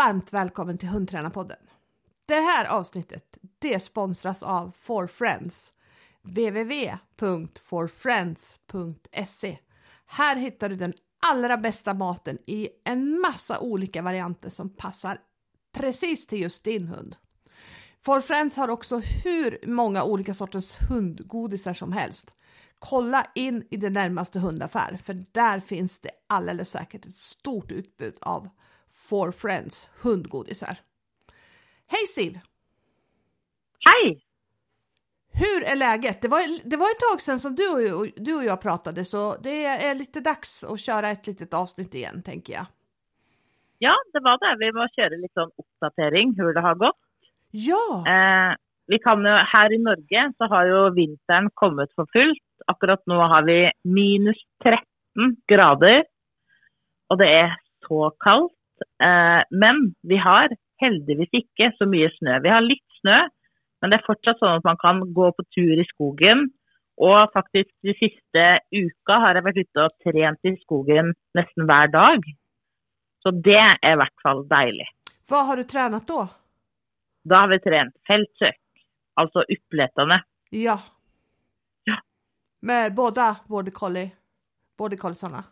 Varmt välkommen till Hundtränarpodden. Det här avsnittet det sponsras av For Friends www.forfriends.se. Här hittar du den allra bästa maten i en massa olika varianter som passar precis till just din hund. For Friends har också hur många olika sorters hundgodisar som helst. Kolla in i den närmaste hundaffär för där finns det alldeles säkert ett stort utbud av For Friends hundgodisar. Hej Siv! Hej! Hur är läget? Det var, det var ett tag sedan som du och, du och jag pratade så det är lite dags att köra ett litet avsnitt igen tänker jag. Ja, det var det. Vi måste köra lite sån uppdatering hur det har gått. Ja! Eh, vi kan ju, här i Norge så har ju vintern kommit för fullt. Akkurat nu har vi minus 13 grader och det är så kallt. Eh, men vi har heldigvis inte så mycket snö. Vi har lite snö, men det är fortsatt så att man kan gå på tur i skogen. Och faktiskt de sista uka har jag varit ute och tränat i skogen nästan varje dag. Så det är i alla fall dejligt. Vad har du tränat då? Då har vi tränat fältsök, alltså uppletarna. Ja. Ja. Med båda border collie, border colliesarna?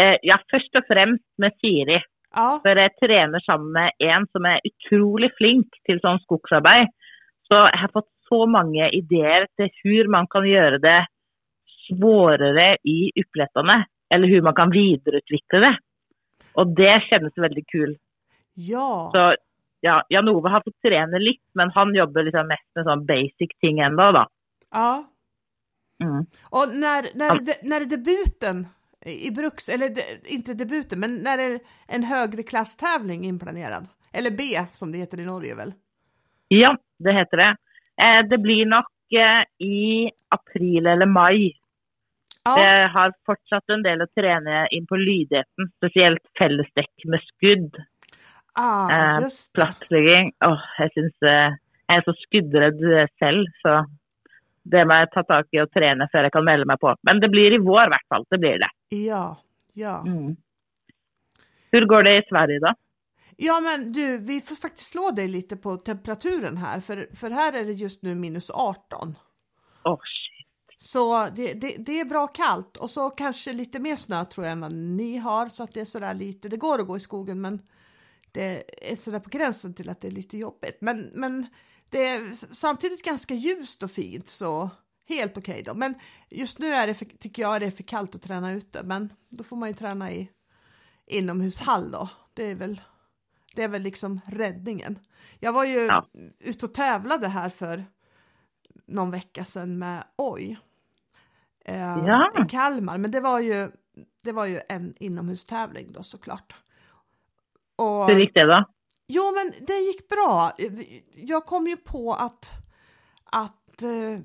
Eh, ja, först och främst med Siri. Ja. För jag tränar samman med en som är otroligt flink till sån skogsarbete. Så jag har fått så många idéer till hur man kan göra det svårare i uppletarna. Eller hur man kan vidareutveckla det. Och det känns väldigt kul. Ja. Så ja, Jan Ove har fått träna lite, men han jobbar liksom mest med sån basic ting ändå då. Ja. Mm. Och när, när, när är debuten i Bruks, eller de, inte debuten, men när är en högre klasstävling inplanerad? Eller B som det heter i Norge väl? Ja, det heter det. Eh, det blir nog eh, i april eller maj. Ja, Jag har fortsatt en del att träna in på lydigheten, speciellt fällesdäck med skudd. ah, eh, just det. Plattlegging. Åh, jag syns eh, jag är så skuddrädd själv, så det må jag ta tag i och träna för jag kan melde mig på. Men det blir i vår i alla fall, det blir det. Ja, ja. Mm. Hur går det i Sverige då? Ja men du, vi får faktiskt slå dig lite på temperaturen här, för, för här är det just nu minus 18. Åh, shit. Så det, det, det är bra kallt och så kanske lite mer snö tror jag än vad ni har så att det är sådär lite, det går att gå i skogen men det är sådär på gränsen till att det är lite jobbigt. Men, men det är samtidigt ganska ljust och fint så helt okej då. Men just nu är det för, tycker jag det är för kallt att träna ute men då får man ju träna i inomhushall då. Det är väl, det är väl liksom räddningen. Jag var ju Ja. ute och tävlade här för någon vecka sedan med Oj. Eh, Ja. I Kalmar, men det var ju det var ju en inomhustävling då såklart. Och, Hur gick det då? Jo, men det gick bra. Jag kom ju på att, att eh,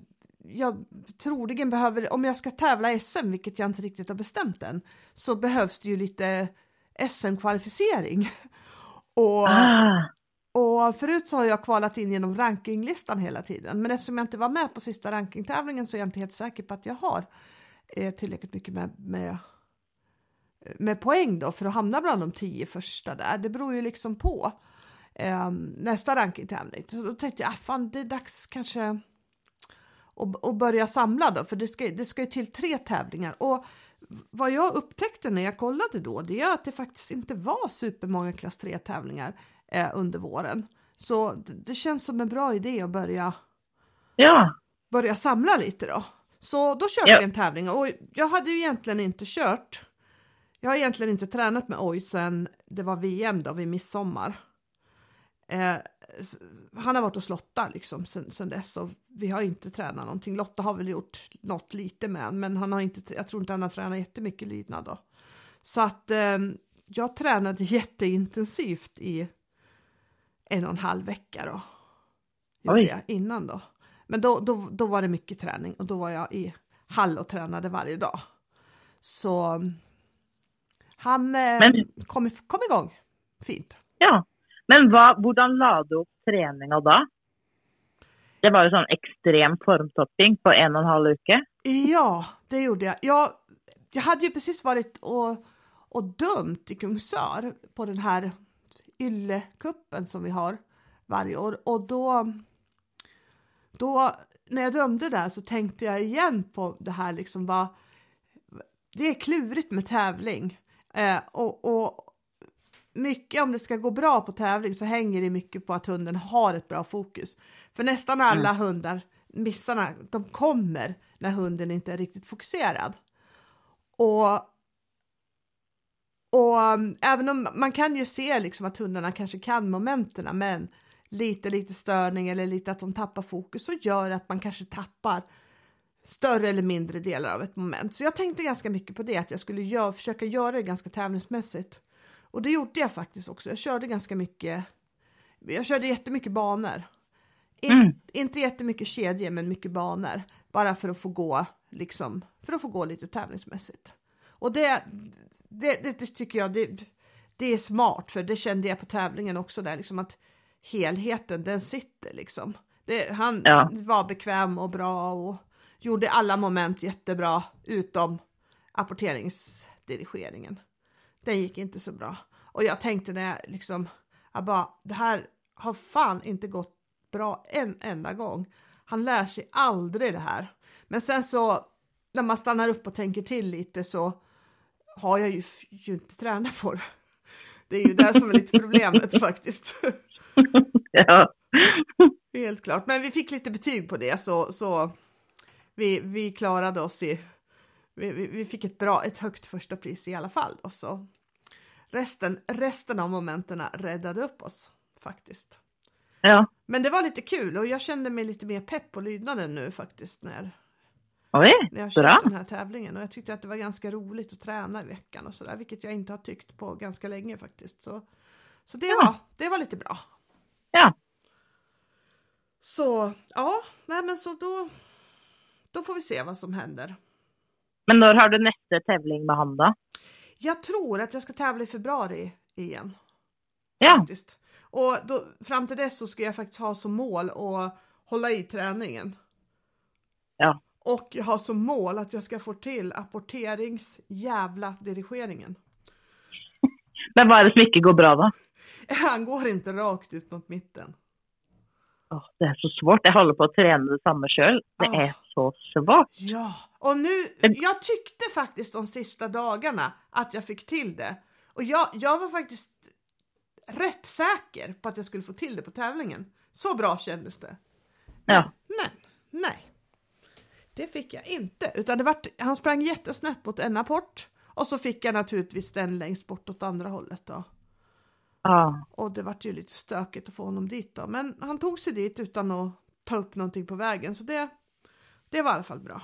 jag troligen behöver, om jag ska tävla SM, vilket jag inte riktigt har bestämt än, så behövs det ju lite SM-kvalificering. Och, Ah, och förut så har jag kvalat in genom rankinglistan hela tiden, men eftersom jag inte var med på sista rankingtävlingen så är jag inte helt säker på att jag har eh, tillräckligt mycket med, med, med poäng då för att hamna bland de tio första där. Det beror ju liksom på eh, nästa rankingtävling. Så då tänkte jag, ah, fan det är dags kanske att, börja samla då, för det ska, det ska ju till tre tävlingar. Och vad jag upptäckte när jag kollade då, det är att det faktiskt inte var supermånga klass 3 tävlingar eh, under våren. Så det, det känns som en bra idé att börja, ja. börja samla lite då. Så då körde Ja. vi en tävling och jag hade ju egentligen inte kört. Jag har egentligen inte tränat med Oj sedan det var VM då vid midsommar. Eh, han har varit hos Lotta liksom sen, sen dess och vi har inte tränat någonting. Lotta har väl gjort något lite med han, men han har inte, jag tror inte han har tränat jättemycket lydnad då. Så att eh, jag tränade jätteintensivt i en och en halv vecka då. Gjorde jag innan då. Men då, då, då var det mycket träning och då var jag i hall och tränade varje dag. Så han eh, Men- kom, kom igång fint. ja. Men hur la du upp träningen då? Det var ju sån extrem formtopping på en och en halv vecka. Ja, det gjorde jag. jag. Jag hade ju precis varit och, och dömt i Kungsör på den här yllekuppen som vi har varje år och då, då när jag dömde där så tänkte jag igen på det här liksom vad det är klurigt med tävling eh, och, och mycket om det ska gå bra på tävling så hänger det mycket på att hunden har ett bra fokus. För nästan alla mm. hundar, missarna, de kommer när hunden inte är riktigt fokuserad. Och, och um, även om man kan ju se liksom att hundarna kanske kan momenterna men lite, lite störning eller lite att de tappar fokus så gör att man kanske tappar större eller mindre delar av ett moment. Så jag tänkte ganska mycket på det, att jag skulle gör, försöka göra det ganska tävlingsmässigt. Och det gjorde jag faktiskt också. Jag körde ganska mycket. Jag körde jättemycket banor. In, mm. Inte jättemycket kedjor, men mycket banor. Bara för att få gå, liksom, för att få gå lite tävlingsmässigt. Och det, det, det, det tycker jag, det, det är smart, för det kände jag på tävlingen också där, liksom att helheten, den sitter liksom. Han ja. var bekväm och bra och gjorde alla moment jättebra, utom apporteringsdirigeringen. Den gick inte så bra. Och jag tänkte när jag liksom, jag bara, det här har fan inte gått bra en enda gång. Han lär sig aldrig det här. Men sen så när man stannar upp och tänker till lite så har jag ju, ju inte tränat på det. Det är ju det som är lite problemet faktiskt. Ja. Helt klart, men vi fick lite betyg på det så, så vi, vi klarade oss i, vi, vi fick ett bra, ett högt första pris i alla fall. Och så resten, resten av momenten räddade upp oss faktiskt. Ja. Men det var lite kul och jag kände mig lite mer pepp på lydnaden nu faktiskt när, Oj, när jag körde den här tävlingen och jag tyckte att det var ganska roligt att träna i veckan och sådär, vilket jag inte har tyckt på ganska länge faktiskt. Så, så det, ja. var, det var lite bra. Ja. Så ja, nej men så då, då får vi se vad som händer. Men när har du nästa tävling med han då? Jag tror att jag ska tävla i februari igen. Ja. Faktiskt. Och då, fram till dess så ska jag faktiskt ha som mål att hålla i träningen. Ja. Och jag har som mål att jag ska få till apporteringsjävla dirigeringen. Men vad är det som inte går bra då? Han går inte rakt ut mot mitten. Oh, det är så svårt. Jag håller på att träna detsamma själv. Det oh. är så svårt. Ja, och nu, jag tyckte faktiskt de sista dagarna att jag fick till det. Och jag, jag var faktiskt rätt säker på att jag skulle få till det på tävlingen. Så bra kändes det. Men, ja. men nej. Det fick jag inte, utan det var, han sprang jättesnett mot en apport och så fick jag naturligtvis den längst bort åt andra hållet då. Ja. Och det vart ju lite stökigt att få honom dit då, men han tog sig dit utan att ta upp någonting på vägen, så det, det var i alla fall bra.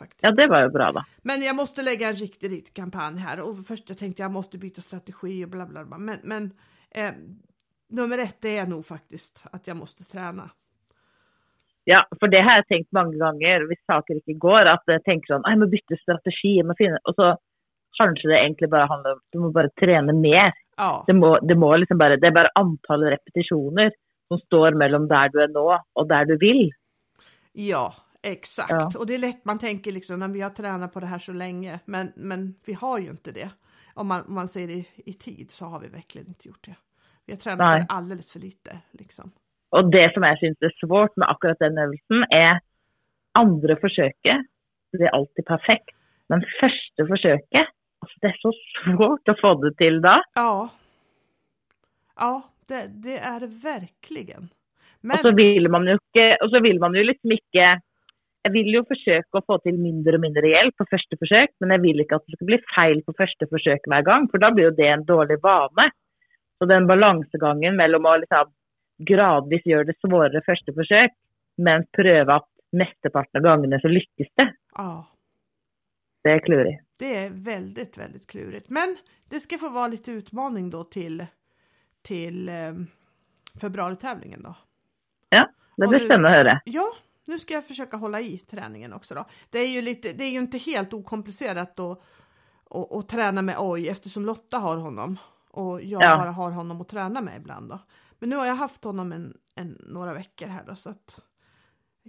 Faktiskt. Ja, det var ju bra då. Men jag måste lägga en riktig kampanj här och först jag tänkte jag måste byta strategi och bla bla bla. Men, men eh, nummer ett är nog faktiskt att jag måste träna. Ja, för det har jag tänkt många gånger, om saker inte går, att jag tänker sånn, jag måste byta strategi, jag måste finna, och så kanske det egentligen bara handlar om, du måste bara träna mer. Ja. Det, må, det, må liksom bara, det är bara antal repetitioner som står mellan där du är nu och där du vill. Ja, exakt. Ja. Och det är lätt man tänker liksom när vi har tränat på det här så länge, men, men vi har ju inte det. Om man, om man ser det i, i tid så har vi verkligen inte gjort det. Vi har tränat Nej. på det alldeles för lite. Liksom. Och det som jag syns är svårt med akkurat den övningen är andra försöket. Det är alltid perfekt. Men första försöket, alltså det är så svårt att få det till då. Ja. Ja, det, det är det verkligen. Men... Och så vill man ju inte, och så vill man ju liksom inte jag vill ju försöka få till mindre och mindre hjälp på första försök, men jag vill inte att det ska bli fel på första försök varje gång, för då blir det en dålig vana. Så den balansgången mellan att liksom gradvis göra det svårare första försök, men pröva att mesteparten av gångerna så lyckas det. Ja. Det är klurigt. Det är väldigt, väldigt klurigt. Men det ska få vara lite utmaning då till, till eh, februaritävlingen då. Ja, det blir spännande att höra. Ja, nu ska jag försöka hålla i träningen också då. Det är ju lite, det är ju inte helt okomplicerat att, att, att träna med oj eftersom Lotta har honom och jag ja. bara har honom att träna med ibland då. Men nu har jag haft honom en, en, några veckor här då så att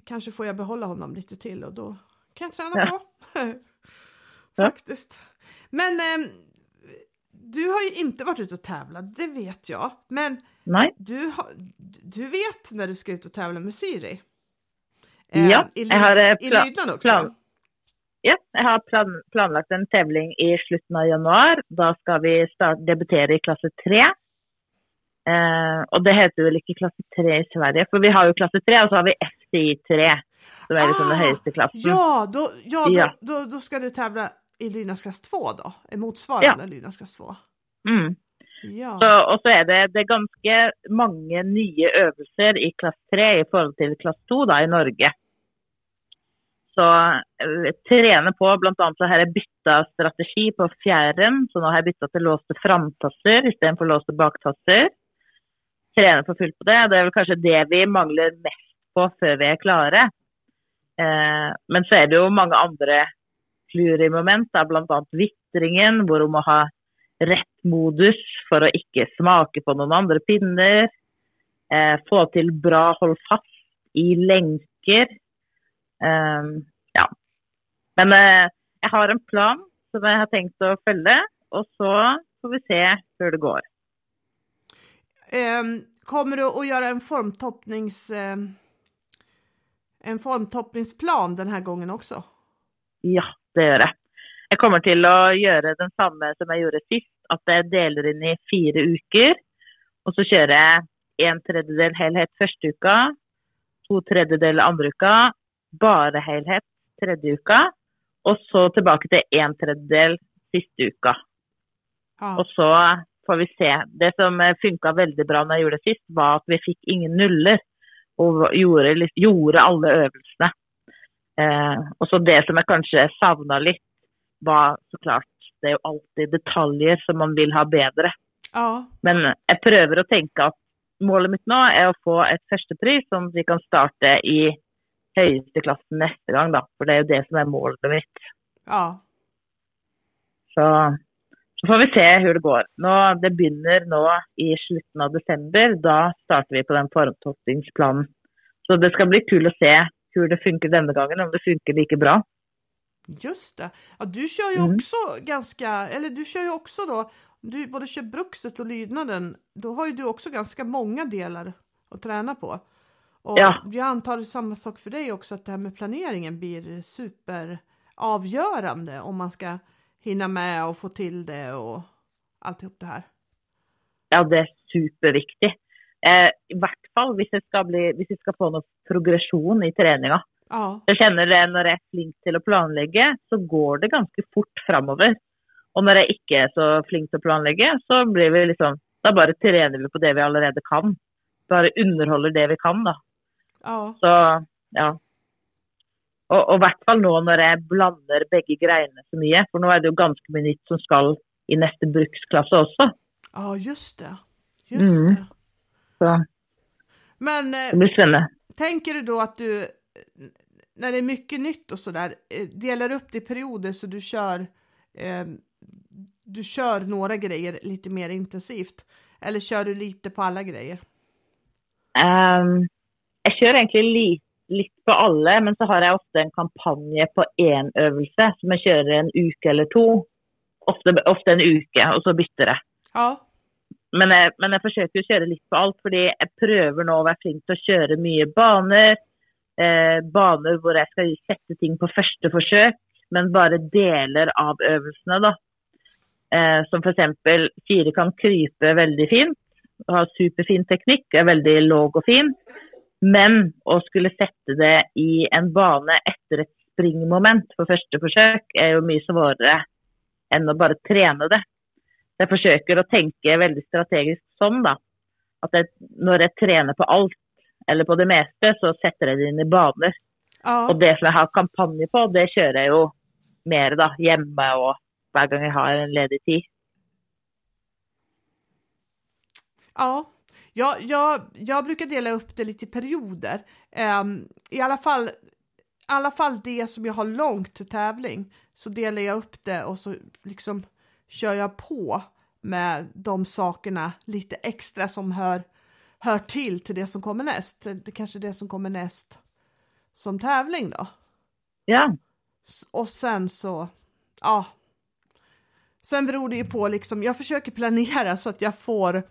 kanske får jag behålla honom lite till och då kan jag träna ja. på. Faktiskt. Men eh, du har ju inte varit ute och tävlat, det vet jag. Men Nej. du, har, du vet när du ska ut och tävla med Siri? Ja, i, jag har, eh, pla- lydnad också? plan- Ja, jeg har plan planlagt en tävling i slutet av januar. Da skal vi start, debutere i klasse 3. Eh, og det heter vel ikke klasse 3 i Sverige, for vi har jo klasse 3, og så har vi FCI 3, som er liksom den Ah, høyeste klassen. Ja, då, ja, Ja. Då, då, då ska du tävla i lydnadsklass 2 då? Motsvarande lydnadsklass 2? Mm. Ja. Så, og så er det, det er ganske mange nye øvelser i klasse 3 i forhold til klasse 2 da, i Norge. Så eh, trene på, bl.a. så har jeg bytta strategi på fjæren, så nå har jeg bytta til låste framtasser istedenfor låste baktasser. Trene for fullt på det. Det er vel kanskje det vi mangler mest på før vi er klare. Eh, men så er det jo mange andre plurimoment, bl.a. vitringen, hvor hun må ha rett modus for å ikke smake på noen andre pinner. Eh, få til bra hold fast i lenker. Eh, ja. Men eh, jeg har en plan som jeg har tenkt å følge, og så får vi se hvor det går. Ehm, kommer du att göra en formtoppnings... ehm, en formtoppningsplan den här gången också? Ja, det gjør jeg. Jeg kommer til å gjøre den samme som jeg gjorde sist, at jeg deler inn i fire uker. Og så kjører jeg en tredjedel helhet første uka, to tredjedeler andre uka, bare helhet tredje uka, og så tilbake til en tredjedel siste uka. Ja. Og så får vi se. Det som funka veldig bra når jeg gjorde det sist, var at vi fikk ingen nuller. Og gjorde, gjorde alle øvelsene. Eh, og så det som jeg kanskje savna litt, var så klart Det er jo alltid detaljer som man vil ha bedre. ja. Men jeg prøver å tenke at målet mitt nå er å få et førstepris, sånn at vi kan starte i høyeste klassen neste gang, da. For det er jo det som er målet mitt. ja. Så, så får vi se hvor det går. Nå, det begynner nå i slutten av desember. Da starter vi på den formtoppningsplanen. Så det skal bli kul å se hvor det funker denne gangen, om det funker like bra. Just det. Ja, du kör ju Mm. också ganska, eller du kör ju också då, du både kör bruxet och lydnaden, då har ju du också ganska många delar att träna på. Och Ja. jag antar det är samma sak för dig också, att det här med planeringen blir superavgörande om man ska hinna med och få till det och alltihop det här. Ja, det er superviktig. Eh, I hvert fall bli, hvis jeg skal få noe progresjon i treninga. Ja, Jeg kjenner det når jeg er flink til å planlegge, så går det ganske fort framover. Og når jeg ikke er så flink til å planlegge, så blir vi liksom Da bare trener vi på det vi allerede kan. Bare underholder det vi kan, da. ja, Så ja. Og i hvert fall nå når jeg blander begge greiene så mye. For nå er det jo ganske mye nytt som skal i neste bruksklasse også. ja just det. Just Mm. det. Så Men eh, det blir spennende. Tänker du då att du, när det är mycket nytt och sådär, eh, delar upp det i perioder så du kör, eh, du kör några grejer lite mer intensivt? Eller kör du lite på alla grejer? Ehm, jeg kjører egentlig li, litt på alle, men så har jeg ofte en kampanje på én øvelse som jeg kjører en uke eller to. Ofte, ofte en uke, og så bytter jeg. Ja, Men jeg, men jeg forsøker å kjøre litt på alt, fordi jeg prøver nå å være flink til å kjøre mye baner. Eh, baner hvor jeg skal sette ting på første forsøk, men bare deler av øvelsene. da. Eh, som f.eks. fire kan krype veldig fint, og ha superfin teknikk, er veldig låg og fin. Men å skulle sette det i en bane etter et springmoment på første forsøk, er jo mye svårere enn å bare trene det. Jeg forsøker å tenke veldig strategisk sånn, da. At jeg, når jeg trener på alt, eller på det meste, så setter jeg det inn i baner. ja, Og det som jeg har kampanje på, det kjører jeg jo mer da, hjemme og hver gang jeg har en ledig tid. ja. Jag, jag, jag brukar dela upp det lite i perioder. Ehm, I alla fall, alla fall det som jag har långt till tävling så delar jag upp det och så liksom kör jag på med de sakerna lite extra som hör, hör till till det som kommer näst. Det, kanske det som kommer näst som tävling då. Ja. Och sen så, ja. Sen beror det ju på liksom, jag försöker planera så att jag får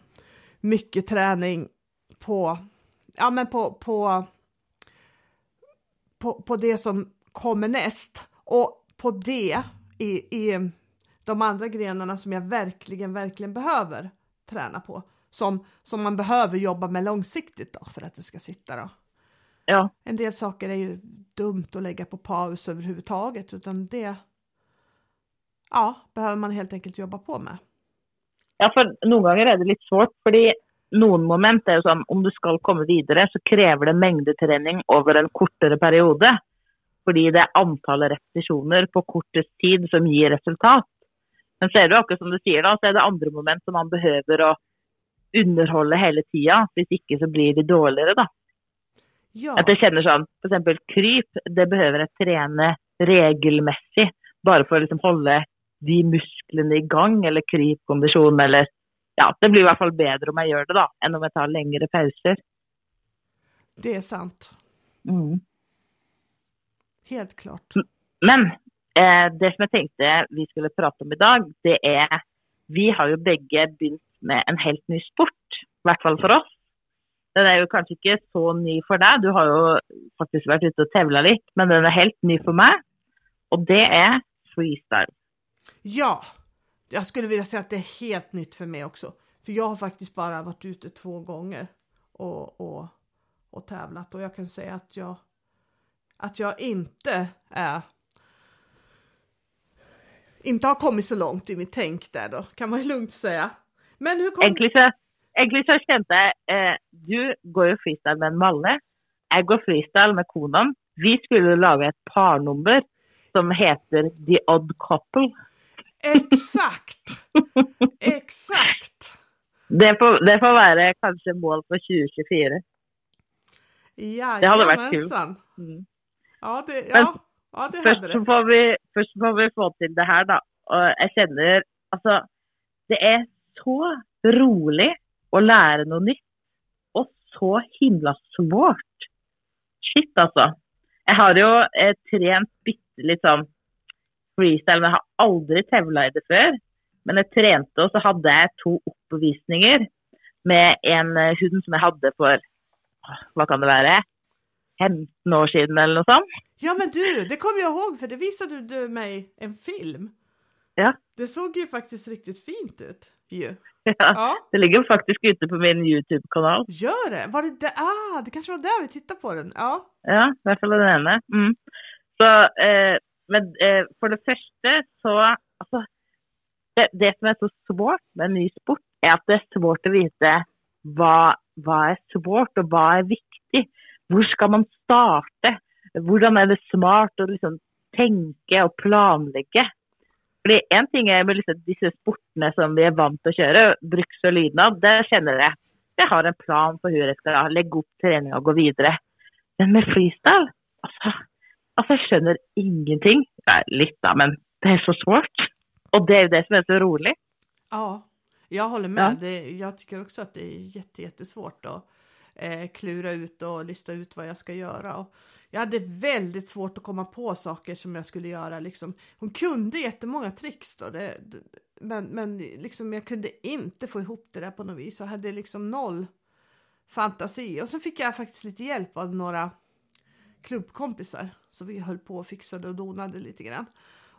mycket träning på, ja men på, på, på, på det som kommer näst och på det i, i de andra grenarna som jag verkligen, verkligen behöver träna på. Som, som man behöver jobba med långsiktigt då för att det ska sitta då. Ja. En del saker är ju dumt att lägga på paus överhuvudtaget utan det ja, behöver man helt enkelt jobba på med. Ja, for noen ganger er det litt svårt, fordi noen moment er jo sånn om du skal komme videre, så krever det mengdetrening over en kortere periode. Fordi det er antallet repetisjoner på kortest tid som gir resultat. Men så er det akkurat som du sier, da, så er det andre moment som man behøver å underholde hele tida. Hvis ikke så blir de dårligere, da. Ja, At jeg kjenner sånn, f.eks. kryp, det behøver jeg trene regelmessig. Bare for å liksom holde de musklene i gang, eller krypkondisjon, eller Ja, det blir i hvert fall bedre om jeg gjør det, da, enn om jeg tar lengre pauser. det är sant. Mm. Helt klart. Men eh, det som jeg tenkte vi skulle prate om i dag, det er Vi har jo begge begynt med en helt ny sport, i hvert fall for oss. Den er jo kanskje ikke så ny for deg, du har jo faktisk vært ute og tevla litt, men den er helt ny for meg. Og det er freestyle. Ja, jag skulle vilja säga att det är helt nytt för mig också. För jag har faktiskt bara varit ute två gånger och, och, och tävlat och jag kan säga att jag, att jag inte är inte har kommit så långt i mitt tänk där då, kan man ju lugnt säga. Men hur kom... Egentlig så, egentlig så kjente jeg eh, Du går jo freestyle med en Malle. Jeg går freestyle med konen. Vi skulle lage et parnummer som heter The Odd Couple. Exakt! Exakt! Det får, det får være kanskje mål for 2024. hade varit kul. Mm. Ja, det, ja, ja, det Først så det. får vi, først får vi få til det her, da. Og jeg kjenner Altså, det er så rolig å lære noe nytt. Og så himla svårt. Shit, altså. Jeg har jo eh, trent bitte litt sånn freestyle, men jeg har aldri tevla i det før. Men jeg trente, og så hadde jeg to oppvisninger med en eh, hund som jeg hadde for åh, hva kan det være 15 år siden eller noe sånt. Ja men du, det kommer jag ihåg för det visade du mig en film. Ja. Det såg ju faktiskt riktigt fint ut ju. Ja. Ja, Det ligger faktisk ute på min YouTube-kanal. gör det. Var det där? Ah, det kanske var där vi tittade på den. Ja. Ja, i hvert fall den ene. Mm. Så, eh, men eh, for det første så Altså, det, det som er så svårt med en ny sport, er at det er svårt å vite hva, hva er svårt, og hva er viktig. Hvor skal man starte? Hvordan er det smart å liksom tenke og planlegge? Fordi En ting er med liksom disse sportene som vi er vant til å kjøre, bruks og lydnad. Der kjenner jeg jeg har en plan for hvordan jeg skal legge opp trening og gå videre. Men med freestyle, altså, altså jeg skjønner ingenting. Ja, litt da, men det är så svårt. Och det är det som är så roligt. Ja, jag håller med. Ja. Det, jag tycker också att det är jätte, jättesvårt att eh, klura ut och lista ut vad jag ska göra. Och jag hade väldigt svårt att komma på saker som jag skulle göra. Liksom. Hon kunde jättemånga tricks då, det, det, men, men liksom jag kunde inte få ihop det där på något vis. Jag hade liksom noll fantasi. Och sen fick jag faktiskt lite hjälp av några klubbkompisar. Så vi höll på och fixade och donade lite grann.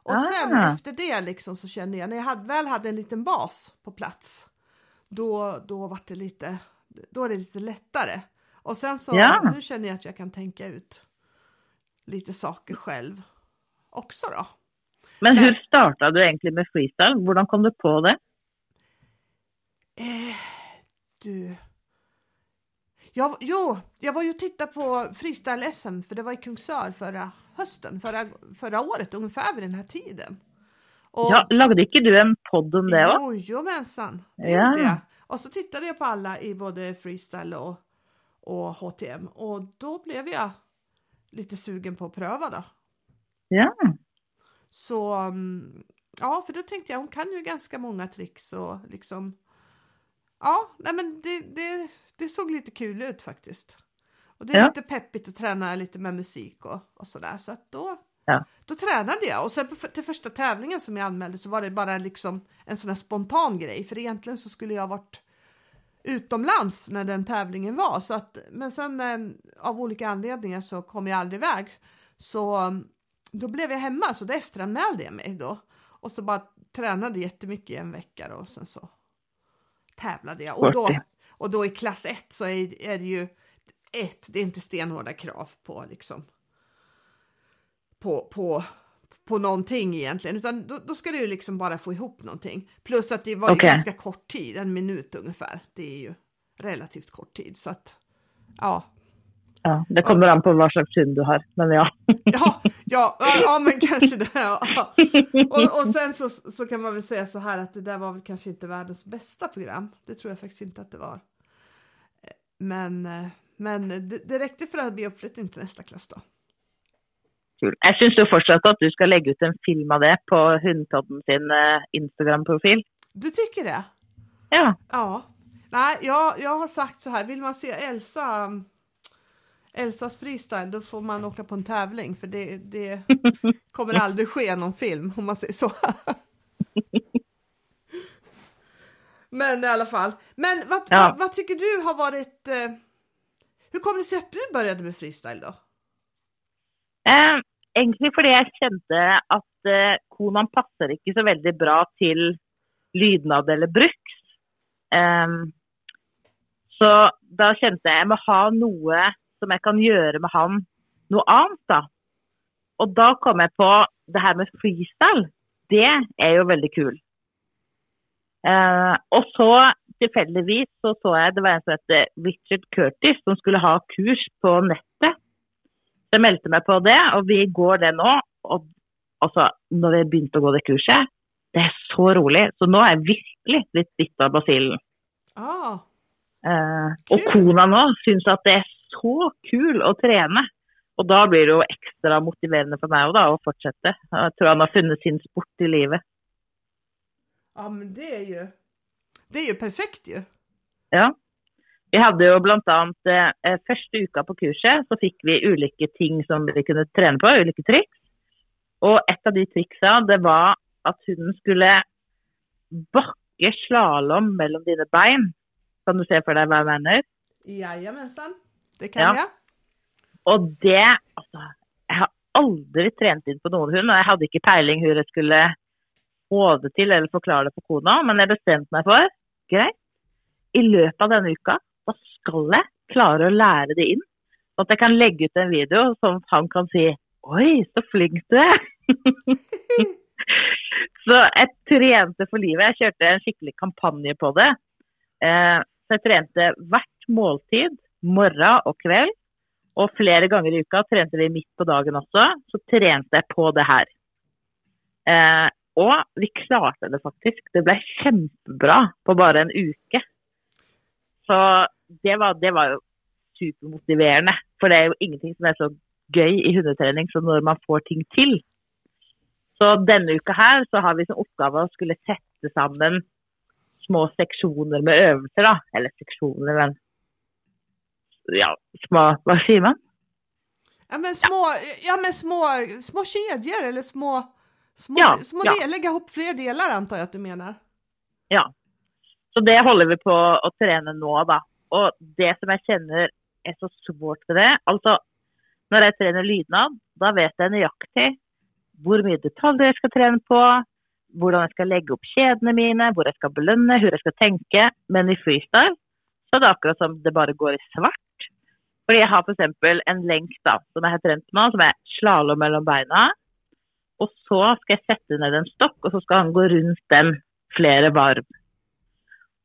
Och sen Ah. efter det liksom så kände jag, när jag hade, väl hade en liten bas på plats, då, då var det lite, då är det lite lättare. Och sen så, Ja. nu känner jag att jag kan tänka ut lite saker själv också då. Men hur startade du egentligen med freestyle? Hvordan kom du på det? Eh, du. Jag, jo, jag var ju och tittade på freestyle-SM för det var i Kungsör förra hösten, förra, förra året ungefär vid den här tiden. Och, Ja, lagde ikke du en podd om det også? Jo, jomensan, det Ja. gjorde jag. Och så tittade jag på alla i både freestyle och, och HTM och då blev jag lite sugen på att pröva då. Ja. Så mm, ja, för då tänkte jag hon kan ju ganska många tricks och liksom ja, nej men det, det, det såg lite kul ut faktiskt. Och det är Ja. lite peppigt att träna lite med musik och, och sådär så att då Ja. Då tränade jag och sen på, till första tävlingen som jag anmälde så var det bara liksom en sån här spontan grej för egentligen så skulle jag varit utomlands när den tävlingen var. Så att men sen eh, av olika anledningar så kom jag aldrig iväg. Så då blev jag hemma så då efteranmälde jag mig då. Och så bara tränade jättemycket i en vecka då, och sen så tävlade jag. Och då och då i klass 1 så är, är det ju ett, det är inte stenhårda krav på liksom på, på, på någonting egentligen, utan då, då ska du liksom bara få ihop någonting. Plus att det var okay. ganska kort tid, en minut ungefär. Det är ju relativt kort tid så att ja. Ja, det kommer an på vad slags syn du har, men ja. Ja, ja, ja, men kanske det. Ja. Och, och sen så, så kan man väl säga så här att det där var väl kanske inte världens bästa program. Det tror jag faktiskt inte att det var. Men, men det, det räckte för att bli uppflyttning till nästa klass då. Kul. Jeg syns jo fortsatt at du ska lägga ut en film av det på Hundpodden sin eh, Instagram-profil. Du tycker det? Ja. Ja. Nej, jag, jag har sagt så här, vill man se Elsa Elsas freestyle, då får man åka på en tävling för det, det kommer aldrig ske någon film om man säger så. Men i alla fall. Men vad, ja. vad, vad, tycker du har varit... Eh, hur kommer det sig att du började med freestyle då? Eh, Egentlig fordi jeg kjente at eh, Konan passer ikke så veldig bra til lydnad eller bruks. Um, ehm, så da kjente jeg jeg må ha noe som jeg kan gjøre med han noe annet, da. Og da kom jeg på det her med freestyle. Det er jo veldig kul. Uh, og så tilfeldigvis så, så jeg det var en som het Richard Curtis som skulle ha kurs på nett Jeg meldte meg på det, og vi går det nå. Og altså, når vi begynte å gå det kurset, det er så rolig. Så nå er jeg virkelig blitt bitt av basillen. Ah, eh, og kona nå syns at det er så kul å trene. Og da blir det jo ekstra motiverende for meg da, å fortsette. Jeg tror han har funnet sin sport i livet. Ja, men det är ju, det är ju perfekt ju. Ja. Vi hadde jo bl.a. Eh, første uka på kurset så fikk vi ulike ting som vi kunne trene på, ulike triks. Og et av de triksa det var at hunden skulle bakke slalåm mellom dine bein. Kan du se for deg hva jeg mener? Jajamensan, det kan ja. jeg. Og det Altså, jeg har aldri trent inn på noen hund, og jeg hadde ikke peiling hvor jeg skulle få det til eller forklare det for kona, men jeg bestemte meg for greit, i løpet av denne uka da skal jeg klare å lære det inn. Så at jeg kan legge ut en video sånn at han kan si Oi, så flink du er! så jeg trente for livet. Jeg kjørte en skikkelig kampanje på det. Eh, så jeg trente hvert måltid, morgen og kveld. Og flere ganger i uka trente vi midt på dagen også. Så trente jeg på det her. Eh, og vi klarte det faktisk. Det ble kjempebra på bare en uke. Så det var, det var, jo supermotiverende. For det er jo ingenting som er så gøy i hundetrening som når man får ting til. Så denne uka her så har vi som oppgave å skulle sette sammen små seksjoner med øvelser, da. Eller seksjoner, men ja, små Hva sier man? Ja, men små, ja. men små, små kedjor eller små, små, ja, små ja. lägga ihop fler delar antar jag att du menar? Ja, så det håller vi på å trene nå, da. Og det som jeg kjenner er så svårt med det Altså, når jeg trener lydnad, da vet jeg nøyaktig hvor mye detaljer jeg skal trene på, hvordan jeg skal legge opp kjedene mine, hvor jeg skal belønne, hvor jeg skal tenke. Men i freestyle så er det akkurat som det bare går i svart. Fordi jeg har f.eks. en lenk da, som jeg har trent nå, som er slalåm mellom beina. Og så skal jeg sette ned en stokk, og så skal han gå rundt den flere varv.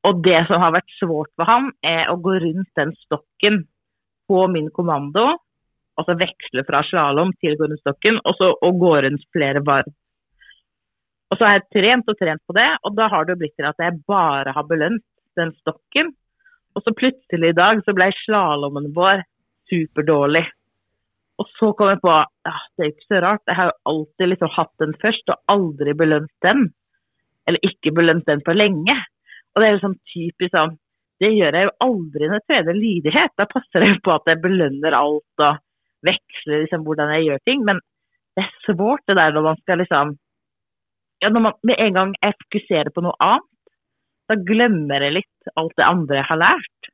Och det som har varit svårt för honom är att gå runt den stocken på min kommando. Altså växla från slalom till att gå runt stocken och så och gå runt flera varv. Och så har jag tränat och tränat på det, och då har det blivit til att jag bara har belönat den stocken. Och så plötsligt idag så blev slalomen vår superdålig. Och så kom jag på ja, det är inte så rart, Jag har alltid liksom haft den först och aldrig belönat den. Eller inte belönat den på länge. Og det er sånn typisk sånn Det gjør jeg jo aldri når jeg trener lydighet. Da passer det på at jeg belønner alt og veksler liksom hvordan jeg gjør ting. Men det er svårt det der når man skal liksom Ja, når man med en gang jeg fokuserer på noe annet, da glemmer jeg litt alt det andre jeg har lært.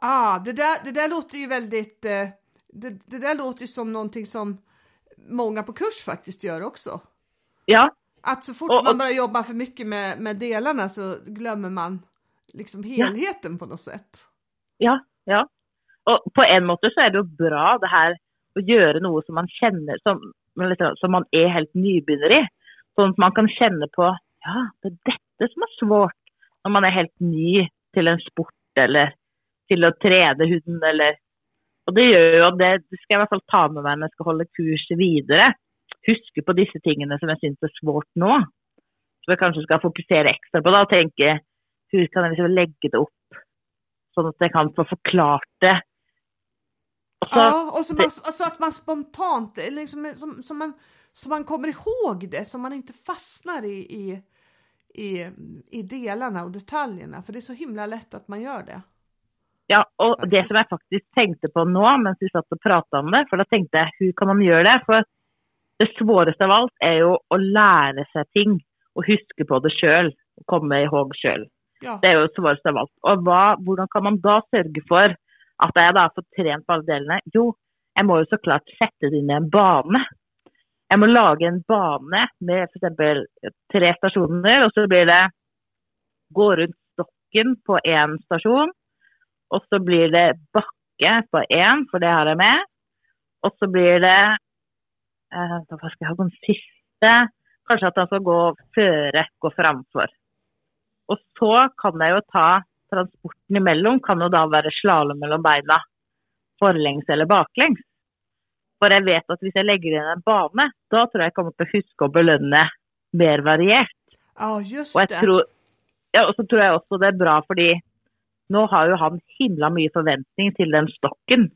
Ah, det där, det där låter ju väldigt, eh, det, det där låter ju som någonting som många på kurs faktiskt gör också. Ja, Att så fort Och- och- man börjar jobba för mycket med, med delarna så glömmer man liksom helheten på något sätt. Ja, ja. Og på en måte så er det jo bra det her å gjøre noe som man kjenner som, som man er helt nybegynner i. Sånn at man kan kjenne på ja, det er dette som er svårt når man er helt ny til en sport eller til å trene hund eller Og det gjør jo at det, det skal jeg i hvert fall ta med meg når jeg skal holde kurs videre. Huske på disse tingene som jeg syns er svårt nå. Som jeg kanskje skal fokusere ekstra på da, og tenke hvordan kan jeg liksom legge det opp sånn at jeg kan få forklart det. Og så, Ja, och så, man, så att man spontant, liksom, som, som man, så man kommer ihåg det, så man inte fastnar i, i, i, i delarna och detaljerna, för det är så himla lätt att man gör det. ja, og det som jeg faktisk tenkte på nå mens vi satt og prata om det, for da tenkte jeg hvordan kan man gjøre det? For det svåreste av alt er jo å lære seg ting og huske på det sjøl. Komme ihåg sjøl. Ja, Det er jo det svåreste av. Og hva, hvordan kan man da sørge for at jeg da får trent på alle delene? Jo, jeg må jo så klart sette det inn i en bane. Jeg må lage en bane med f.eks. tre stasjoner, og så blir det gå rundt stokken på én stasjon. Og så blir det bakke på én, for det har jeg med. Og så blir det eh, Hva skal jeg ha den siste? Kanskje at han skal gå føre, gå framfor. Og så kan jeg jo ta transporten imellom, kan jo da være slalåm mellom beina. Forlengs eller baklengs. For jeg vet at hvis jeg legger inn en bane, da tror jeg jeg kommer til å huske å belønne mer variert. ja just Og, jeg det. tror, ja, og så tror jeg også det er bra fordi nå har jo han himla mye forventning til den stokken.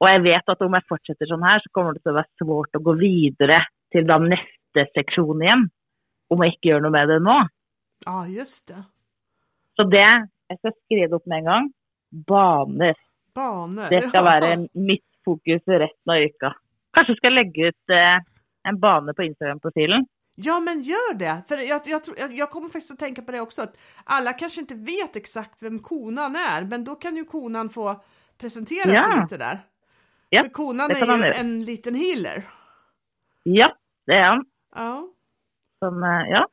Og jeg vet at om jeg fortsetter sånn her, så kommer det å være svårt å gå videre til da neste seksjon igjen. Om jeg ikke gjør noe med det nå. Ja, just det. Så det jeg skal skrive det opp med en gang. Baner. Banor. Det skal være mitt fokus resten av uka. Kanskje skal jeg legge ut eh, en bane på Instagram-profilen. Ja, men gör det. För jag, jag, tror, jag, jag kommer faktiskt att tänka på det också. Att alla kanske inte vet exakt vem konan är, men då kan ju konan få presentera sig Ja. lite där. Ja, För konan är ju en liten healer. Ja, det er han. Ja, Som, eh, ja.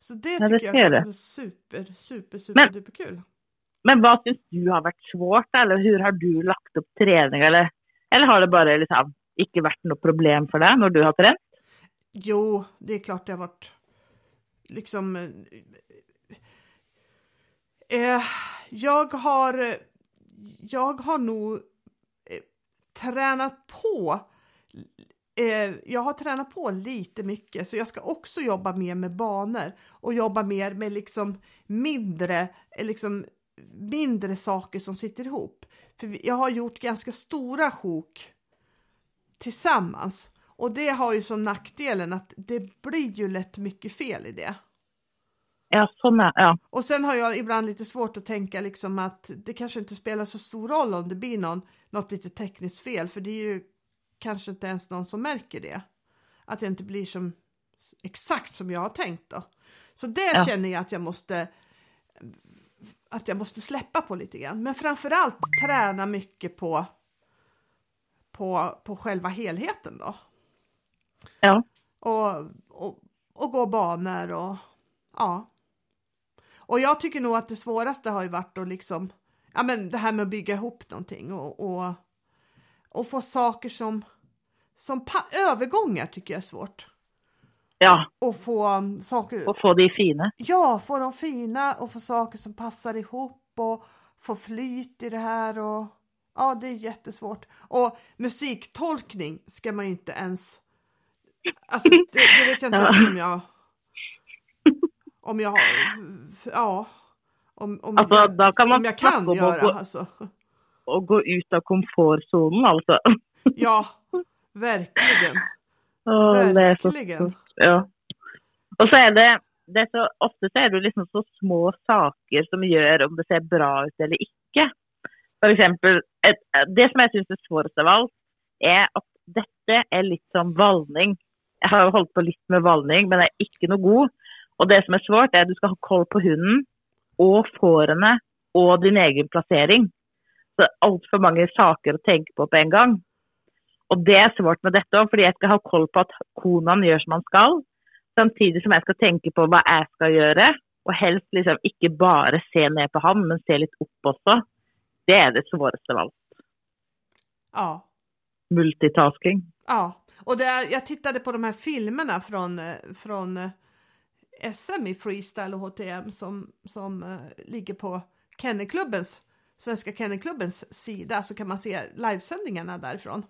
så det Ja, det tycker jag bli super, super, super Men- kul. Men hva syns du har vært svårt, eller hvordan har du lagt opp trening? Eller, eller har det bare liksom ikke vært noe problem for deg når du har trent? Jo, det är klart det har varit liksom. eh, Eh, jag har. Jag har nog eh, tränat på. Eh, jag har tränat på lite mycket så jag ska också jobba mer med banor och jobba mer med liksom mindre, eh, liksom mindre saker som sitter ihop. För jag har gjort ganska stora sjok tillsammans och det har ju som nackdelen att det blir ju lätt mycket fel i det. Ja, sånn ja. ja. Och sen har jag ibland lite svårt att tänka liksom att det kanske inte spelar så stor roll om det blir någon, något lite tekniskt fel för det är ju kanske inte ens någon som märker det. Att det inte blir som exakt som jag har tänkt då. Så det Ja. känner jag att jag måste att jag måste släppa på lite grann. Men framförallt träna mycket på på, på själva helheten då. ja. Och, och, och gå banor och ja. Och jag tycker nog att det svåraste har ju varit att liksom, ja men det här med att bygga ihop någonting och, och, och få saker som, som övergångar tycker jag är svårt. ja. Och få um, saker, Og få de fine. ja få dem fina och få saker som passar ihop och få flyt i det här och ja det är jättesvårt. Och musiktolkning ska man ju inte ens, alltså det, det vet jag inte Ja. ens om jag om jag har, ja. Om, om, Altså, jag, da kan man om jag kan göra gå, alltså. å gå ut av komfortsonen, altså. Ja, verkligen. Det er så Verkligen. stort. Ja. Og så er det, det er så, Ofte så er det liksom så små saker som gjør om det ser bra ut eller ikke. For eksempel, et, det som jeg syns er svårest av alt, er at dette er litt som valning. Jeg har holdt på litt med valning, men jeg er ikke noe god. Og det som er svårt, er at du skal ha koll på hunden og fårene og din egen plassering. Så er altfor mange saker å tenke på på en gang. Og det er svårt med dette òg, fordi jeg skal ha koll på at konaen gjør som han skal. Samtidig som jeg skal tenke på hva jeg skal gjøre, og helst liksom ikke bare se ned på han, men se litt opp også. Det är det svåraste av allt. Ja. Multitasking. Ja, och det, jag tittade på de här filmerna från, eh, från eh, SM i freestyle och HTM som, som uh, ligger på Kennelklubbens, Svenska Kennelklubbens sida så kan man se livesändningarna därifrån.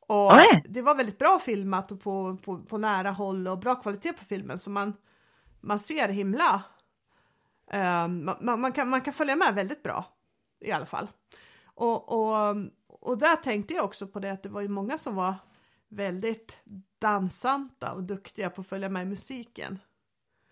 Och Oj. det var väldigt bra filmat och på, på, på, nära håll och bra kvalitet på filmen så man, man ser himla, uh, man, man, kan, man kan följa med väldigt bra i alla fall. Och, och, och där tänkte jag också på det att det var ju många som var väldigt dansanta och duktiga på att följa med i musiken.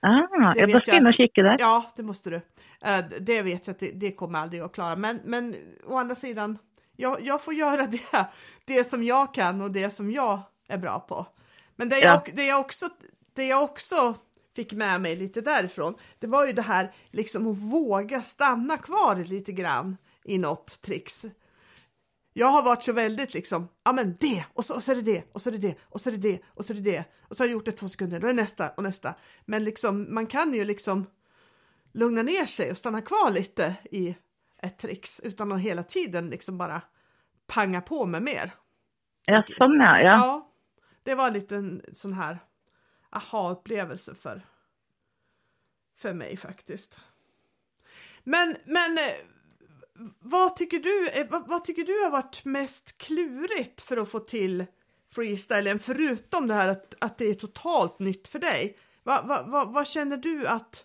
Ah, jag måste in och kika där. Ja, det måste du. Uh, det vet jag att det, det, kommer aldrig att klara. Men, men å andra sidan, jag, jag får göra det, det som jag kan och det som jag är bra på. Men det jag, det jag, också, det jag också fick med mig lite därifrån, det var ju det här liksom att våga stanna kvar lite grann i något tricks. Jag har varit så väldigt liksom, ja men det och så, och så är det det och så är det det och så är det det och så är det det och så har jag gjort det två sekunder, då är det nästa och nästa. Men liksom man kan ju liksom lugna ner sig och stanna kvar lite i ett tricks utan att hela tiden liksom bara panga på med mer. Ja, sån ja. Ja, det var en liten sån här aha-upplevelse för, för mig faktiskt. Men, men eh, vad tycker du, eh, vad, vad, tycker du har varit mest klurigt för att få till freestylen förutom det här att, att det är totalt nytt för dig? Va, va, va, vad känner du att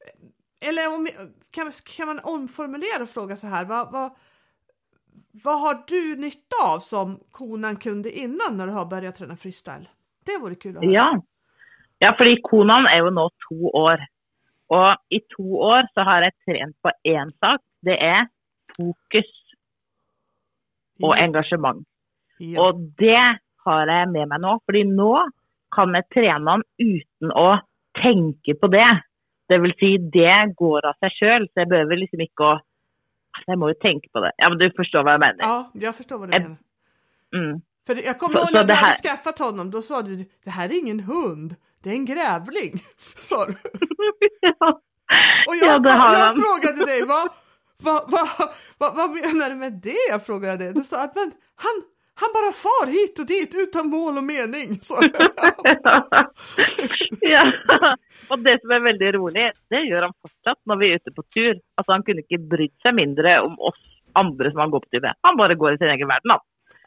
eh, eller om, kan, kan man omformulera och fråga så här, vad, vad, vad har du nytta av som konan kunde innan när du har börjat träna freestyle? Det vore kul att höra. Ja. ja, för konan är ju nu två år. Och i två år så har jag tränat på en sak. Det er fokus og ja. engasjement. Ja. Og det har jeg med meg nå. fordi nå kan jeg trene han uten å tenke på det. Det vil si, det går av seg sjøl, så jeg behøver liksom ikke å altså, Jeg må jo tenke på det. Ja, men du forstår hva jeg mener? Ja, jag förstår vad du menar. Mm. För jag kommer ihåg när du hade skaffat honom, då sa du det här är ingen hund, det är en grävling. Sa du. ja. Och jag, ja, jag frågade dig, vad, vad, vad, vad, vad menar du med det? Frågade jag dig. Du sa att men, han, han bara far hit och dit utan mål och mening. ja, och det som är väldigt roligt, det gör han fortsatt när vi är ute på tur. Alltså han kunde inte bry sig mindre om oss andra som han går på tur med. Han bara går i sin egen värld.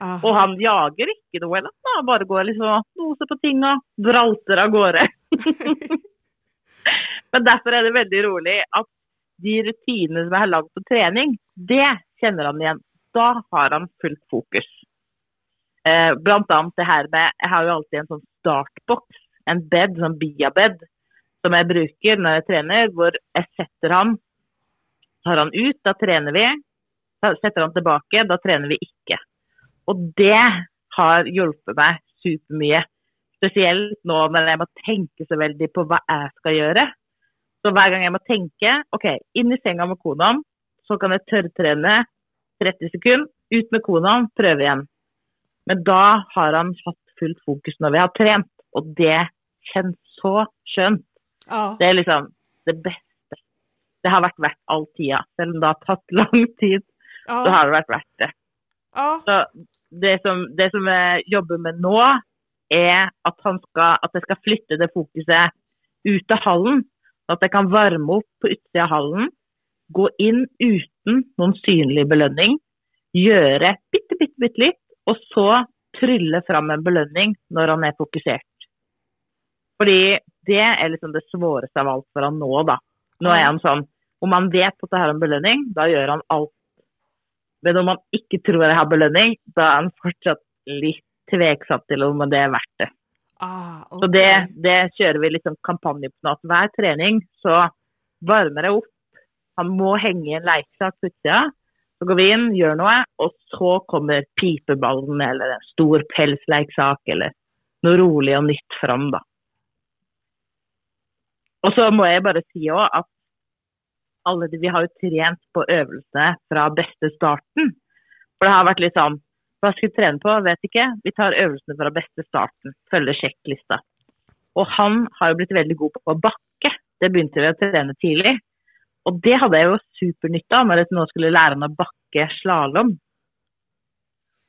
Aha. Og han jager ikke noe, eller han bare går liksom og noser på ting og bralter av gårde. Men derfor er det veldig rolig at de rutinene som jeg har lagd på trening, det kjenner han igjen. Da har han fullt fokus. Eh, blant annet det her med Jeg har jo alltid en sånn startboks, en bed, sånn biabed, som jeg bruker når jeg trener, hvor jeg setter han Tar han ut, da trener vi. Setter han tilbake, da trener vi ikke. Og det har hjulpet meg supermye. Spesielt nå når jeg må tenke så veldig på hva jeg skal gjøre. Så hver gang jeg må tenke OK, inn i senga med konaen, så kan jeg tørrtrene 30 sekunder. Ut med konaen, prøve igjen. Men da har han hatt fullt fokus når vi har trent, og det kjennes så skjønt. Ja. Det er liksom det beste. Det har vært verdt all tida. Selv om det har tatt lang tid, ja. så har det vært verdt det. Ja. Så det som, det som jeg jobber med nå, er at, skal, at jeg skal flytte det fokuset ut av hallen. At jeg kan varme opp på utsida av hallen, gå inn uten noen synlig belønning, gjøre bitte, bitte, bitte litt, og så trylle fram en belønning når han er fokusert. Fordi det er liksom det svåreste av alt for han nå, da. Nå er han sånn Om han vet at det har en belønning, da gjør han alt men om man ikke tror jeg har belønning, da er han fortsatt litt tveksom til om det er verdt det. Ah, okay. Så det, det, kjører vi liksom kampanje på nå. Hver trening så varmer jeg opp. Han må henge i en lekesak på utsida. Så går vi inn, gjør noe, og så kommer pipeballen eller en stor pelsleksak eller noe rolig og nytt fram, da. Og så må jeg bare si òg at alle de, vi har jo trent på øvelsene fra beste starten. For det har vært litt sånn Hva ska vi trene på? Vet ikke. Vi tar øvelsene fra beste starten. Følger sjekklista. Og han har jo blitt veldig god på att bakke. Det begynte vi å trene tidlig. Og det hadde jeg jo supernytte av når jeg nå skulle lære han å bakke slalåm.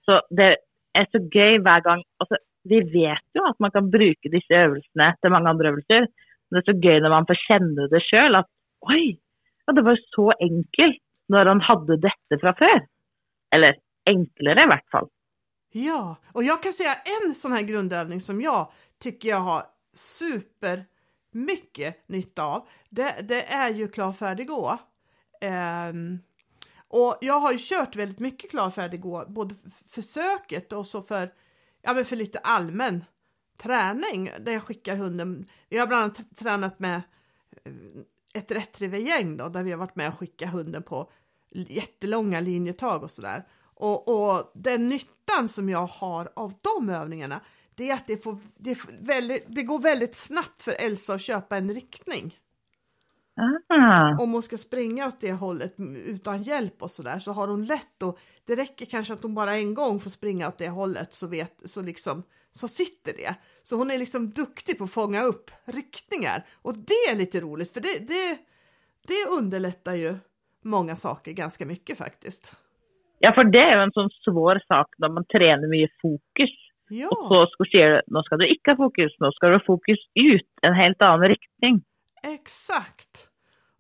Så det er så gøy hver gang altså, Vi vet jo at man kan bruke disse øvelsene til mange andre øvelser. Men det er så gøy når man får kjenne det sjøl. At oi, ja, det var så enkelt når han hade detta från før. Eller enklare i vart fall. Ja, och jag kan säga en sån här grundövning som jag tycker jag har super mycket nytta av. Det, det är ju klar färdig gå. Um, och jag har ju kört väldigt mycket klar färdig gå, både försöket och så för, ja, men för lite allmän träning där jag skickar hunden. Jag har bland annat tränat med eh, ett retrievergäng då, där vi har varit med och skickat hunden på jättelånga linjetag och sådär. Och, och den nyttan som jag har av de övningarna, det är att det, får, det, väldigt, det går väldigt snabbt för Elsa att köpa en riktning. Ah. Om hon ska springa åt det hållet utan hjälp och sådär så har hon lätt och det räcker kanske att hon bara en gång får springa åt det hållet så vet så liksom så sitter det. Så hon är liksom duktig på att fånga upp riktningar och det är lite roligt för det, det, det underlättar ju många saker ganska mycket faktiskt. Ja, för det är ju en sån svår sak när man tränar mycket fokus. Ja. Och så ska säga, nu ska du inte ha fokus, nu ska du ha fokus ut, en helt annan riktning. Exakt.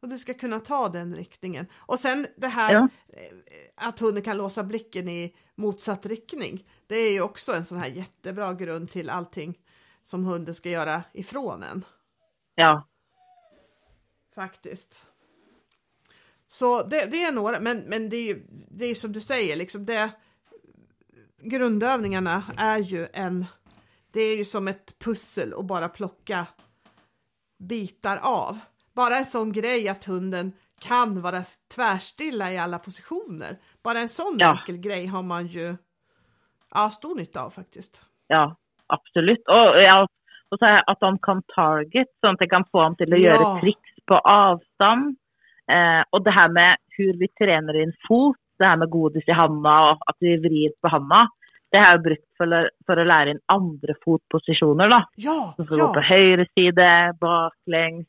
Och du ska kunna ta den riktningen. Och sen det här Ja. eh, att hunden kan låsa blicken i motsatt riktning. Det är ju också en sån här jättebra grund till allting som hunden ska göra ifrån en. Ja. Faktiskt. Så det, det är några, men, men det är ju det är som du säger, liksom det, grundövningarna är ju en, det är ju som ett pussel och bara plocka bitar av. Bara en sån grej att hunden kan vara tvärstilla i alla positioner. Bara en sån Ja. enkel grej har man ju ja, stor nytta av faktiskt. Ja, absolutt. Og, ja, og så er at han kan target, sånn at jeg kan få ham til å Ja. gjøre triks på avstand. Eh, og det her med hvor vi trener inn fot, det her med godis i handa og at vi vrir på handa, det har jeg brukt for, å- for å lære inn andre fotposisjoner. da. Ja, gå på ja, høyre side, baklengs.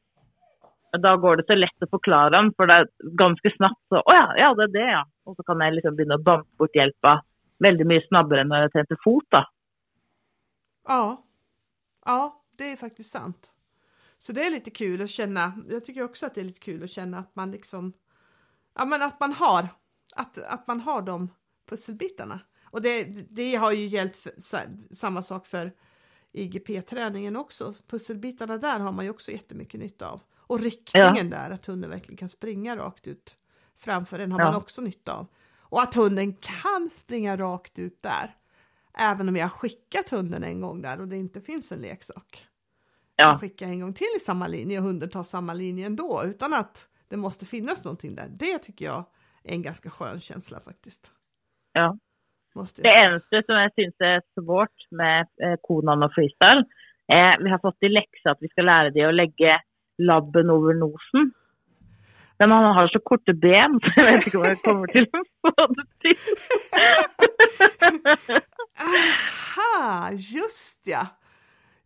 Og Da går det så lett å forklare ham, for det er ganske snabbt så Å ja, ja, det er det, ja. Og så kan jeg liksom å banke bort hjelpa veldig mye snabbere enn når jeg trente fot, da. ja, ja, det är faktiskt sant. Så det är lite kul att känna. Jag tycker också att det är lite kul att känna att man liksom, ja men att man har, att, att man har de pusselbitarna. Och det, det har ju gällt för, sa- samma sak för IGP-träningen också. Pusselbitarna där har man ju också jättemycket nytta av. Och riktningen där, att hunden verkligen kan springa rakt ut framför en har Ja. man också nytta av. Och att hunden kan springa rakt ut där. Även om jag har skickat hunden en gång där och det inte finns en leksak. Ja. Jag skickar en gång till i samma linje och hunden tar samma linje ändå utan att det måste finnas någonting där. Det tycker jag är en ganska skön känsla faktiskt. ja. Måste Det jag eneste som jeg syns er svårt med eh, Konan og freestyle, er vi har fått i lekse at vi skal lære de å legge labben over nosen. Men han har så korte ben, så jeg vet ikke om jeg kommer til å få det til. Aha, just ja!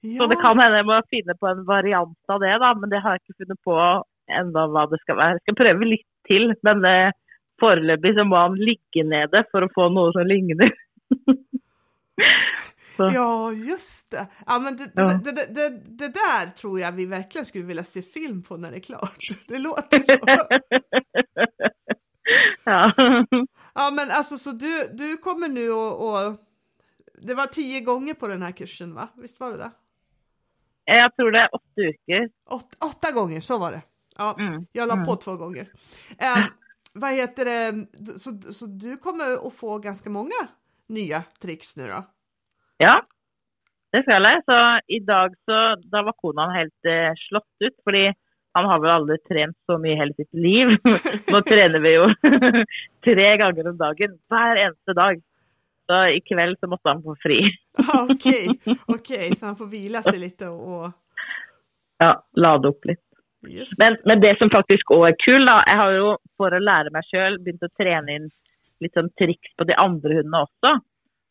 Ja. Så det kan hende jeg må finne på en variant av det, da. Men det har jeg ikke funnet på enda hva det skal være. Jeg skal prøve litt til, men eh, foreløpig så må han ligge nede for å få noe som ligner. Ja, just det. Ja, men det, Ja. Det, det, det där tror jag vi verkligen skulle vilja se film på när det är klart. Det låter så. ja. Ja, men alltså så du, du kommer nu och, och det var tio gånger på den här kursen va? Visst var det det? Jeg tror det er åtte uker. Åt, åtta gånger, så var det. Ja, Mm, jag la mm. på två gånger. Eh, vad heter det? Så, så du kommer att få ganska många nya tricks nu då? Ja, det føler jeg. Så i dag så Da var konaen helt eh, slått ut. Fordi Han har väl aldrig tränat så mycket hela sitt liv. Nu tränar vi ju tre gånger om dagen, varje dag. Så ikväll så måste han få fri. Ah, Okej, okej, så han får vila sig lite och... Ja, lada upp lite. Just. Men, men det som faktiskt också är kul, då, jag har ju för att lära mig själv börjat träna in lite sånn tricks på de andra hundarna också.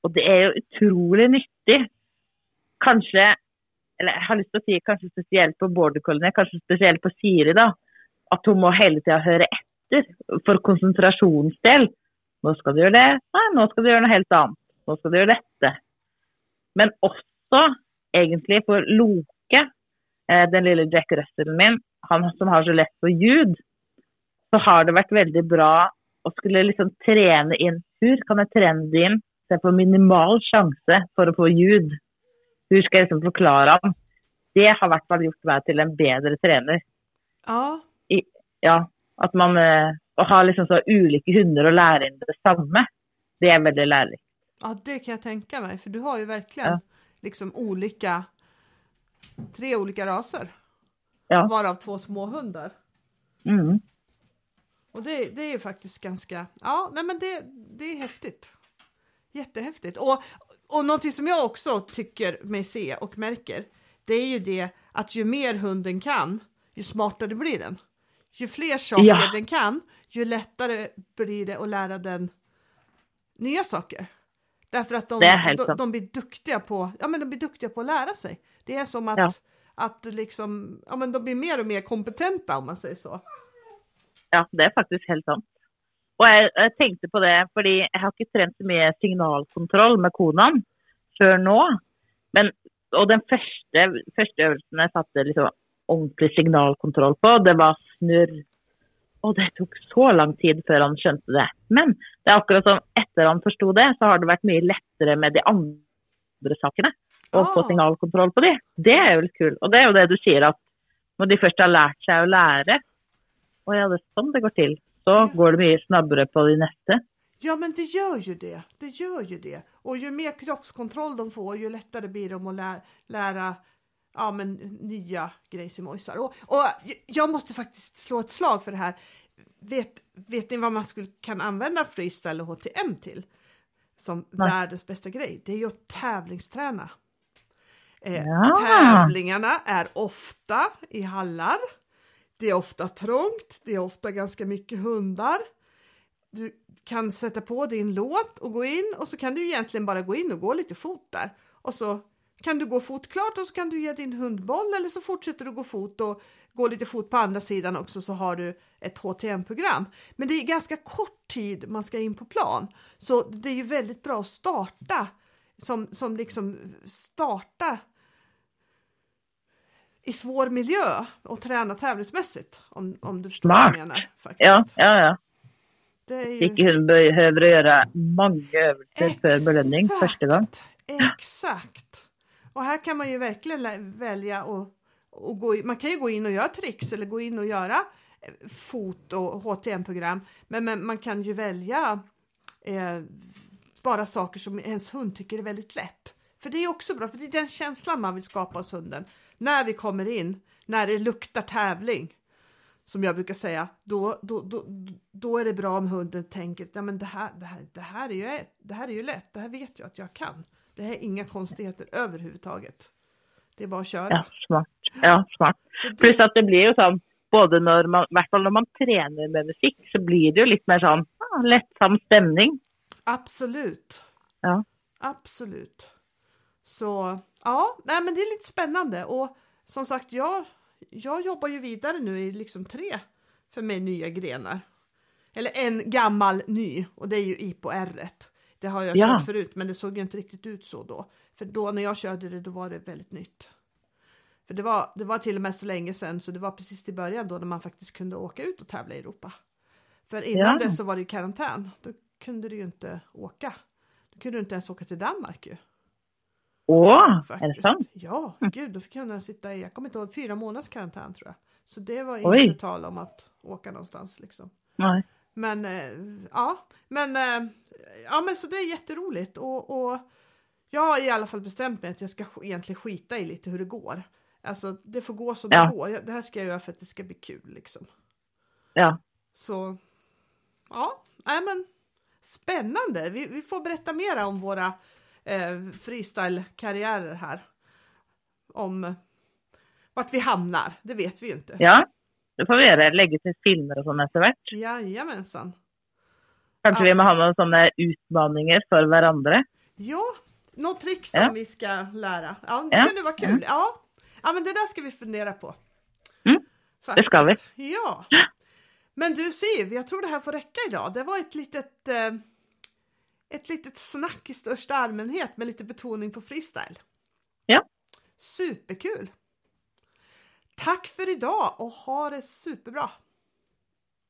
Och det är ju otroligt nyttigt. Kanske, eller jag har lust att säga kanske speciellt på border collie, kanske speciellt på Siri då, att hon må hela tiden höra efter för koncentrationsdel. Nu ska du göra det, nej, nu ska du göra något helt annat. Nu ska du göra detta. Men också egentligen för Loke, eh, den lilla Jack Russell min, han som har så lätt för ljud, så har det varit väldigt bra att skulle liksom träna in, hur kan jag träna in så jag får minimal chans för att få ljud? Hur ska jag liksom förklara? Det har i hvert fall gjort mig till en bättre tränare. Ja, Ja, att man eh, och har liksom så olika hundar och lära in detsamma. Det är väldigt lärligt. ja, det kan jag tänka mig, för du har ju verkligen Ja. liksom olika, tre olika raser, Ja. varav två små hundar. Mm. Och det, det är ju faktiskt ganska, ja, nej men det, det är häftigt. Jättehäftigt. Och, och någonting som jag också tycker mig se och märker, det är ju det att ju mer hunden kan, ju smartare blir den. Ju fler saker Ja. den kan, ju lättare blir det att lära den nya saker. Därför att de, de, de blir duktiga på, ja men de blir duktiga på att lära sig. Det är som att, Ja. att liksom, ja men de blir mer och mer kompetenta om man säger så. Ja, det är faktiskt helt sant. Och jag, jag tänkte på det, för jag har inte tränat så mycket signalkontroll med konan för nu. Men, och den första, första övelsen jag satte liksom ordentlig signalkontroll på, det var snurr. Och det tog så lång tid för han skönte det. Men det är akkurat som efter han förstod det, så har det varit mycket lättare med de andra sakerna. Och få signalkontroll på det. Det är väl kul. Och det är ju det du säger att när de först har lärt sig att lära, och ja, det är sånn det går till, så Ja. går det mycket snabbare på de nästa. Ja men det gör ju det, det gör ju det. Och ju mer kroppskontroll de får ju lättare blir de att lä lära ja, men, nya grejsimojsar. Och, och jag måste faktiskt slå ett slag för det här. Vet, vet ni vad man skulle, kan använda freestyle och HTM till? Som Nej. världens bästa grej. Det är ju att tävlingsträna. Eh, Ja. Tävlingarna är ofta i hallar. Det är ofta trångt, det är ofta ganska mycket hundar. Du kan sätta på din låt och gå in och så kan du egentligen bara gå in och gå lite fot där. Och så kan du gå fot klart och så kan du ge din hund boll eller så fortsätter du gå fot och gå lite fot på andra sidan också så har du ett HTM-program. Men det är ganska kort tid man ska in på plan. Så det är ju väldigt bra att starta som, som liksom starta i svår miljö och träna tävlingsmässigt om, om du förstår vad jag Smart. menar. Faktiskt. Ja, ja, ja. Det är ju... Ikke hun behöver göra många övelser för belöning första gången. Exakt! Och här kan man ju verkligen välja och, och gå in, man kan ju gå in och göra tricks eller gå in och göra eh, foto och HTM-program. Men, men man kan ju välja eh, bara saker som ens hund tycker är väldigt lätt. För det är också bra, för det är den känslan man vill skapa hos hunden. När vi kommer in, när det luktar tävling, som jag brukar säga, då, då, då, då är det bra om hunden tänker att men det, här, det, här, det, här är ju, det här är ju lätt, det här vet jag att jag kan. Det här är inga konstigheter överhuvudtaget. Det är bara att köra. Ja, smart. Ja, smart. Så det- Plus att det blir ju sånn, både när man, i hvert fall när man tränar med musik, så blir det ju lite mer sånn ah, lättsam stämning. Absolut. Ja. Absolut. Så ja, nej, men det är lite spännande och som sagt, jag, jag jobbar ju vidare nu i liksom tre för mig nya grenar. Eller en gammal ny och det är ju IPO R. Det har jag Ja. kört förut, men det såg ju inte riktigt ut så då. För då när jag körde det, då var det väldigt nytt. För det var, det var till och med så länge sedan så det var precis i början då när man faktiskt kunde åka ut och tävla i Europa. För innan Ja. dess så var det ju karantän. Då kunde du ju inte åka. Då kunde du inte ens åka till Danmark ju. Åh, är Faktiskt. det sant? Ja, gud, då fick jag sitta i, jag kommer inte ihåg, fyra månaders karantän tror jag. Så det var Oj. inte tal om att åka någonstans liksom. Nej. Men eh, ja, men, eh, ja, men så det är jätteroligt och, och jag har i alla fall bestämt mig att jag ska sk- egentligen skita i lite hur det går. Alltså det får gå som Ja. det går. Det här ska jag göra för att det ska bli kul liksom. Ja. Så ja, nej men spännande. Vi, vi får berätta mer om våra eh, freestyle-karriärer här. Om vart vi hamnar, det vet vi ju inte. ja. Det får vi gjøre. Legge til filmer og sånn etter hvert. Jajamensan. Kanskje vi må ha noen sånne utmaninger for hverandre. Ja, något trick som Ja. vi ska lära. Ja, det Ja. kunde vara kul. Ja. ja, men det där ska vi fundera på. Mm, det ska Faktiskt. Ja. Men du Siv, jag tror det här får räcka idag. Det var ett litet, eh, ett litet snack i största allmänhet med lite betoning på freestyle. Ja. Superkul! Tack för idag och ha det superbra!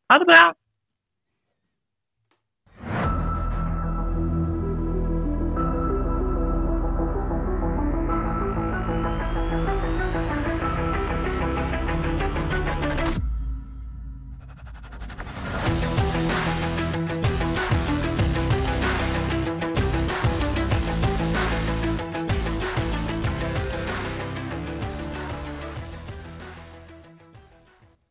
Ha det bra!